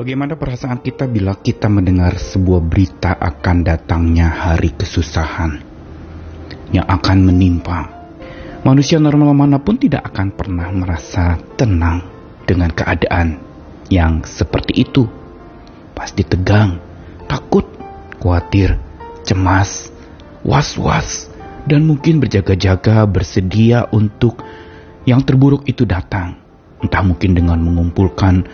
Bagaimana perasaan kita bila kita mendengar sebuah berita akan datangnya hari kesusahan yang akan menimpa? Manusia normal mana pun tidak akan pernah merasa tenang dengan keadaan yang seperti itu. Pasti tegang, takut, khawatir, cemas, was-was, dan mungkin berjaga-jaga bersedia untuk yang terburuk itu datang. Entah mungkin dengan mengumpulkan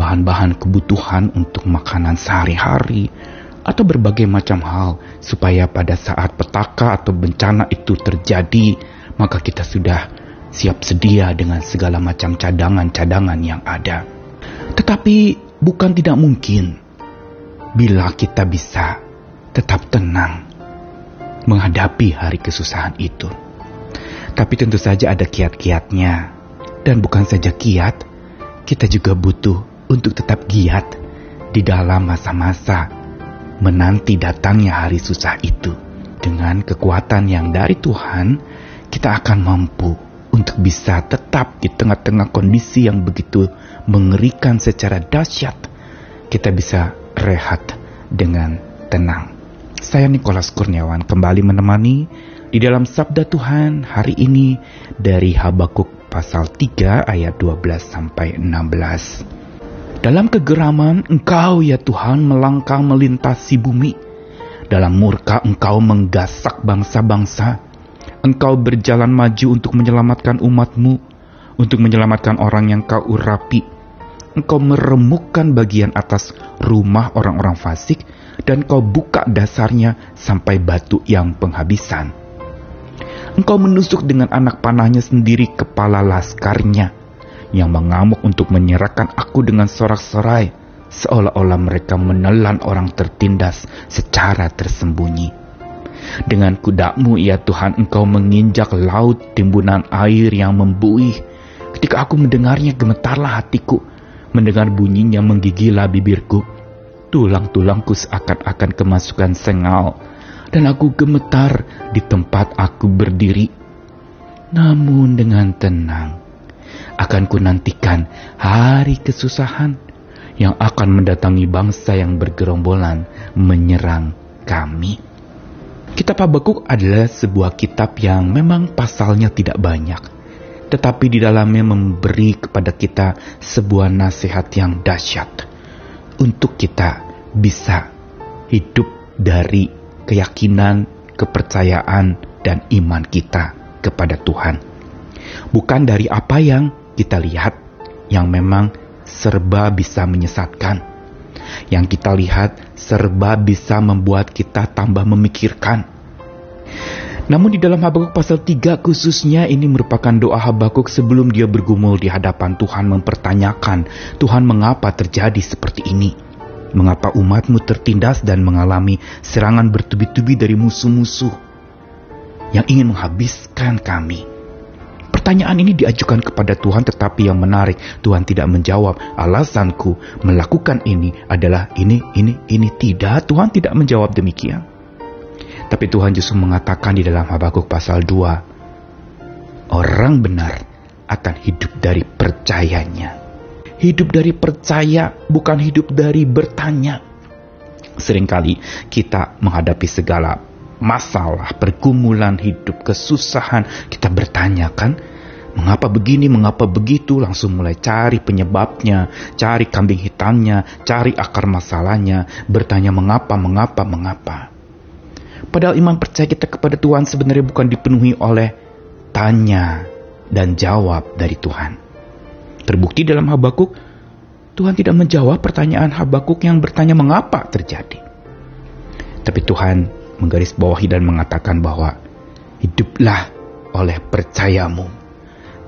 bahan-bahan kebutuhan untuk makanan sehari-hari, atau berbagai macam hal, supaya pada saat petaka atau bencana itu terjadi, maka kita sudah siap sedia dengan segala macam cadangan-cadangan yang ada. Tetapi bukan tidak mungkin bila kita bisa tetap tenang menghadapi hari kesusahan itu. Tapi tentu saja ada kiat-kiatnya. Dan bukan saja kiat, kita juga butuh untuk tetap giat di dalam masa-masa menanti datangnya hari susah itu. Dengan kekuatan yang dari Tuhan, kita akan mampu untuk bisa tetap di tengah-tengah kondisi yang begitu mengerikan secara dahsyat. Kita bisa rehat dengan tenang. Saya Nikolas Kurniawan kembali menemani di dalam Sabda Tuhan hari ini dari Habakuk pasal 3 ayat 12 sampai 16. Dalam kegeraman engkau ya Tuhan melangkah melintasi bumi. Dalam murka engkau menggasak bangsa-bangsa. Engkau berjalan maju untuk menyelamatkan umatmu, untuk menyelamatkan orang yang kau urapi. Engkau meremukkan bagian atas rumah orang-orang fasik, dan kau buka dasarnya sampai batu yang penghabisan. Engkau menusuk dengan anak panahnya sendiri kepala laskarnya yang mengamuk untuk menyerahkan aku dengan sorak-sorai, seolah-olah mereka menelan orang tertindas secara tersembunyi. Dengan kudamu ya Tuhan engkau menginjak laut timbunan air yang membuih. Ketika aku mendengarnya gemetarlah hatiku, mendengar bunyinya menggigila bibirku. Tulang-tulangku seakan-akan kemasukan sengal, dan aku gemetar di tempat aku berdiri. Namun dengan tenang, akan kunantikan hari kesusahan yang akan mendatangi bangsa yang bergerombolan menyerang kami. Kitab Habakuk adalah sebuah kitab yang memang pasalnya tidak banyak, tetapi di dalamnya memberi kepada kita sebuah nasihat yang dahsyat untuk kita bisa hidup dari keyakinan, kepercayaan, dan iman kita kepada Tuhan. Bukan dari apa yang kita lihat yang memang serba bisa menyesatkan. Yang kita lihat serba bisa membuat kita tambah memikirkan. Namun di dalam Habakuk pasal 3 khususnya ini merupakan doa Habakuk sebelum dia bergumul di hadapan Tuhan mempertanyakan Tuhan mengapa terjadi seperti ini. Mengapa umatmu tertindas dan mengalami serangan bertubi-tubi dari musuh-musuh yang ingin menghabiskan kami. Pertanyaan ini diajukan kepada Tuhan tetapi yang menarik Tuhan tidak menjawab. Alasanku melakukan ini adalah ini, ini, ini. Tidak Tuhan tidak menjawab demikian. Tapi Tuhan justru mengatakan di dalam Habakuk pasal 2 Orang benar akan hidup dari percayanya. Hidup dari percaya bukan hidup dari bertanya. Seringkali kita menghadapi segala masalah, pergumulan hidup, kesusahan, kita bertanya kan, mengapa begini, mengapa begitu, langsung mulai cari penyebabnya, cari kambing hitamnya, cari akar masalahnya, bertanya mengapa, mengapa, mengapa. Padahal iman percaya kita kepada Tuhan sebenarnya bukan dipenuhi oleh tanya dan jawab dari Tuhan. Terbukti dalam Habakuk, Tuhan tidak menjawab pertanyaan Habakuk yang bertanya mengapa terjadi. Tapi Tuhan menggarisbawahi dan mengatakan bahwa hiduplah oleh percayamu.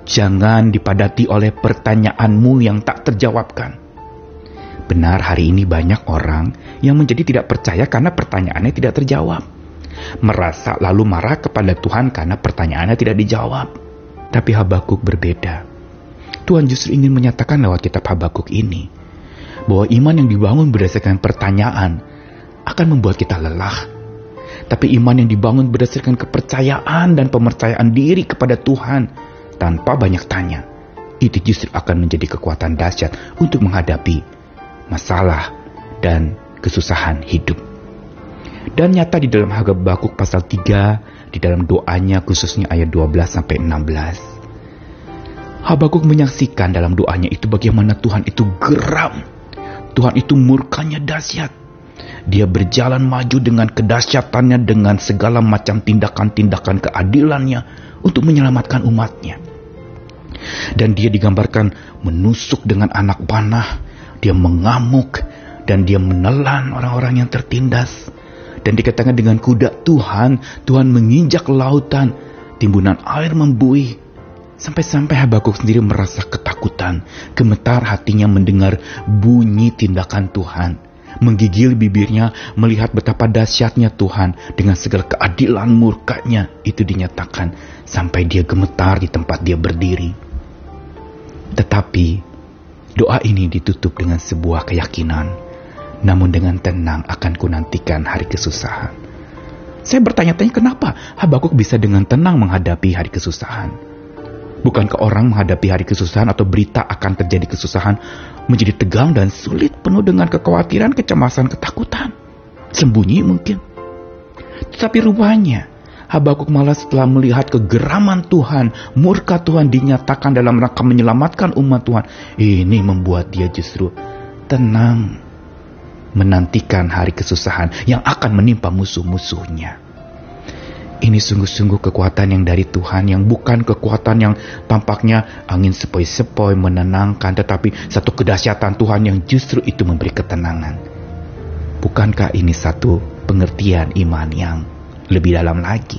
Jangan dipadati oleh pertanyaanmu yang tak terjawabkan. Benar hari ini banyak orang yang menjadi tidak percaya karena pertanyaannya tidak terjawab. Merasa lalu marah kepada Tuhan karena pertanyaannya tidak dijawab. Tapi Habakuk berbeda. Tuhan justru ingin menyatakan lewat kitab Habakuk ini bahwa iman yang dibangun berdasarkan pertanyaan akan membuat kita lelah tapi iman yang dibangun berdasarkan kepercayaan dan pemercayaan diri kepada Tuhan tanpa banyak tanya. Itu justru akan menjadi kekuatan dahsyat untuk menghadapi masalah, dan kesusahan hidup. Dan nyata di dalam Habakuk pasal 3, di dalam doanya khususnya ayat 12 sampai 16. Habakuk menyaksikan dalam doanya itu bagaimana Tuhan itu geram. Tuhan itu murkanya dahsyat. Dia berjalan maju dengan kedahsyatannya dengan segala macam tindakan-tindakan keadilannya untuk menyelamatkan umatnya. Dan dia digambarkan menusuk dengan anak panah, dia mengamuk, dan dia menelan orang-orang yang tertindas. Dan dikatakan dengan kuda Tuhan, Tuhan menginjak lautan, timbunan air membuih. Sampai-sampai Habakuk sendiri merasa ketakutan, gemetar hatinya mendengar bunyi tindakan Tuhan. Menggigil bibirnya melihat betapa dahsyatnya Tuhan dengan segala keadilan murkanya itu dinyatakan sampai dia gemetar di tempat dia berdiri. Tetapi doa ini ditutup dengan sebuah keyakinan namun dengan tenang akan kunantikan hari kesusahan. Saya bertanya-tanya kenapa Habakuk bisa dengan tenang menghadapi hari kesusahan. Bukankah orang menghadapi hari kesusahan atau berita akan terjadi kesusahan menjadi tegang dan sulit penuh dengan kekhawatiran, kecemasan, ketakutan? Sembunyi mungkin. Tetapi rupanya Habakuk malah setelah melihat kegeraman Tuhan, murka Tuhan dinyatakan dalam rangka menyelamatkan umat Tuhan. Ini membuat dia justru tenang menantikan hari kesusahan yang akan menimpa musuh-musuhnya. Ini sungguh-sungguh kekuatan yang dari Tuhan yang bukan kekuatan yang tampaknya angin sepoi-sepoi menenangkan tetapi satu kedahsyatan Tuhan yang justru itu memberi ketenangan. Bukankah ini satu pengertian iman yang lebih dalam lagi?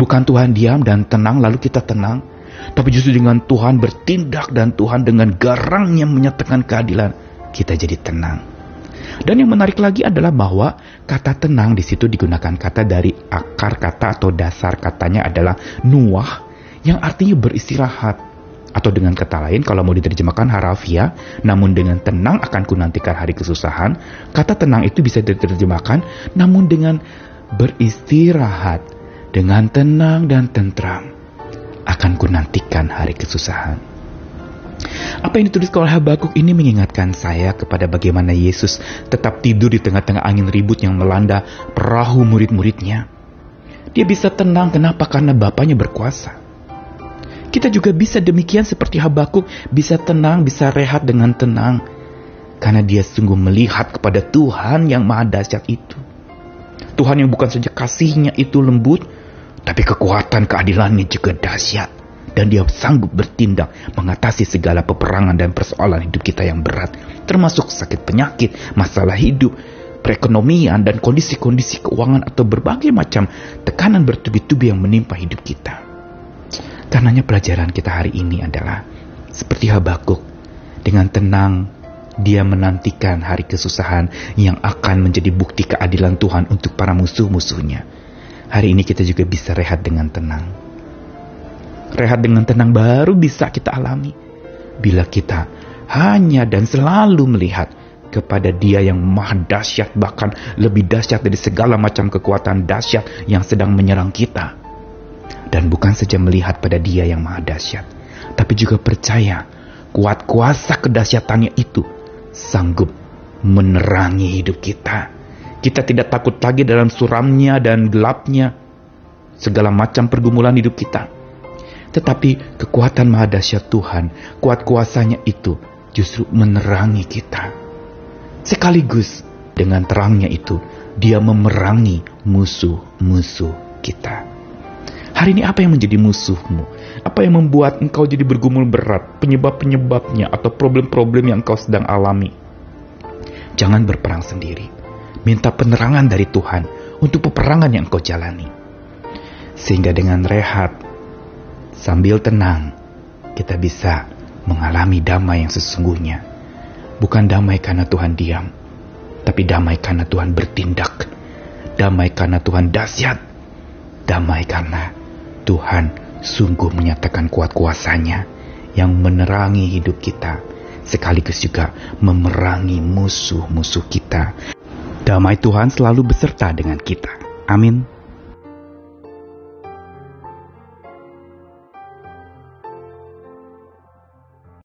Bukan Tuhan diam dan tenang lalu kita tenang, tapi justru dengan Tuhan bertindak dan Tuhan dengan garangnya menyatakan keadilan, kita jadi tenang. Dan yang menarik lagi adalah bahwa kata tenang di situ digunakan kata dari akar kata atau dasar katanya adalah nuah yang artinya beristirahat. Atau dengan kata lain kalau mau diterjemahkan harafiah, namun dengan tenang akan kunantikan hari kesusahan, kata tenang itu bisa diterjemahkan namun dengan beristirahat, dengan tenang dan tentram akan kunantikan hari kesusahan. Apa yang ditulis oleh Habakuk ini mengingatkan saya kepada bagaimana Yesus tetap tidur di tengah-tengah angin ribut yang melanda perahu murid-muridnya. Dia bisa tenang kenapa? Karena Bapaknya berkuasa. Kita juga bisa demikian seperti Habakuk, bisa tenang, bisa rehat dengan tenang. Karena dia sungguh melihat kepada Tuhan yang maha dahsyat itu. Tuhan yang bukan saja kasihnya itu lembut, tapi kekuatan keadilannya juga dahsyat dan dia sanggup bertindak mengatasi segala peperangan dan persoalan hidup kita yang berat, termasuk sakit penyakit, masalah hidup, perekonomian, dan kondisi-kondisi keuangan atau berbagai macam tekanan bertubi-tubi yang menimpa hidup kita. Karenanya pelajaran kita hari ini adalah seperti Habakuk, dengan tenang dia menantikan hari kesusahan yang akan menjadi bukti keadilan Tuhan untuk para musuh-musuhnya. Hari ini kita juga bisa rehat dengan tenang rehat dengan tenang baru bisa kita alami. Bila kita hanya dan selalu melihat kepada dia yang maha dahsyat bahkan lebih dahsyat dari segala macam kekuatan dahsyat yang sedang menyerang kita. Dan bukan saja melihat pada dia yang maha dahsyat, tapi juga percaya kuat kuasa kedahsyatannya itu sanggup menerangi hidup kita. Kita tidak takut lagi dalam suramnya dan gelapnya segala macam pergumulan hidup kita tetapi kekuatan maha dahsyat Tuhan, kuat kuasanya itu justru menerangi kita. Sekaligus dengan terangnya itu, dia memerangi musuh-musuh kita. Hari ini apa yang menjadi musuhmu? Apa yang membuat engkau jadi bergumul berat? Penyebab-penyebabnya atau problem-problem yang engkau sedang alami? Jangan berperang sendiri. Minta penerangan dari Tuhan untuk peperangan yang engkau jalani. Sehingga dengan rehat, Sambil tenang, kita bisa mengalami damai yang sesungguhnya. Bukan damai karena Tuhan diam, tapi damai karena Tuhan bertindak. Damai karena Tuhan dahsyat. Damai karena Tuhan sungguh menyatakan kuat kuasanya yang menerangi hidup kita, sekaligus juga memerangi musuh-musuh kita. Damai Tuhan selalu beserta dengan kita. Amin.